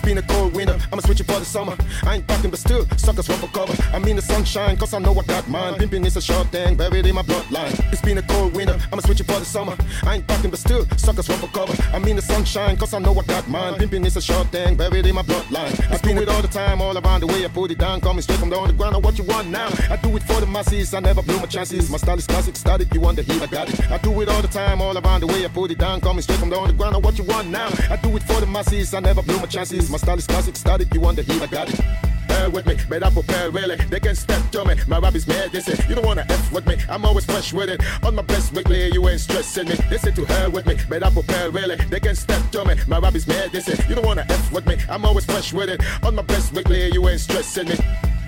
It's been a cold winter, I'ma switch it for the summer. I ain't talking, but still, suckers run for cover. I mean the sunshine, cause I know I got mine. Pimping is a short thing, buried in my bloodline. It's been a cold winter, I'ma switch it for the summer. I ain't talking, but still, suckers run for cover. I mean the sunshine, cause I know I got mine. Pimping is a short thing, buried in my bloodline. I spin it all the time, all around the way I put it down. Coming straight from the underground, on what you want now. I do it for the masses, I never blew my chances. My style is classic, static, you want the heat, I got it. I do it all the time, all around the way I put it down. Coming straight from the underground, on what you want now. I do it for the masses, I never blew my chances. My style is classic, static, you want the heat, I got it. Bear with me, better prepare really. They can step to me. My rap is mad, they say you don't wanna F with me. I'm always fresh with it. On my best weekly, you ain't stressing me. They say to hell with me, better prepare really. They can step to me. My rap is mad, they say you don't wanna F with me. I'm always fresh with it. On my best weekly, you ain't stressing me.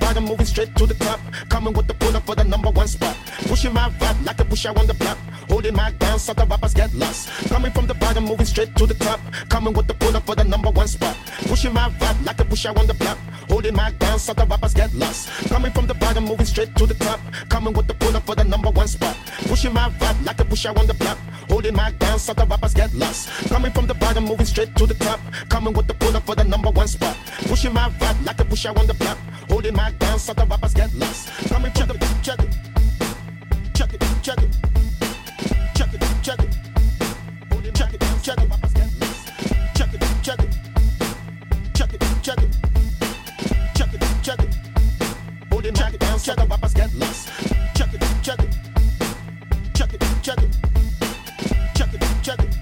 Bottom moving straight to the top. Coming with the pull up for the number one spot. Pushing my rap like a push out on the block. Holding my down so the rappers get lost. Coming from the bottom, moving straight to the top. Coming with the pull up for the number one spot. Pushing my rap like a push out on the block. Holding my down so the rappers get lost. Coming from the bottom, moving straight to the top. Coming with the pull up for the number one spot. Pushing my rap like a push out on the block. Holding my down so the rappers get lost. Coming from the bottom, moving straight to the top. Coming with the pull up for the number one spot. Pushing my rap like a push out on the block. Holding my down so the rappers get lost. From the check it, check it, check it, check it, check it. Holding check it, check it, get lost. Check it, check it, check it, check it, check it, check it. Holding check it down so the rappers get lost. Check it, check it, check it, check it, check it, check it,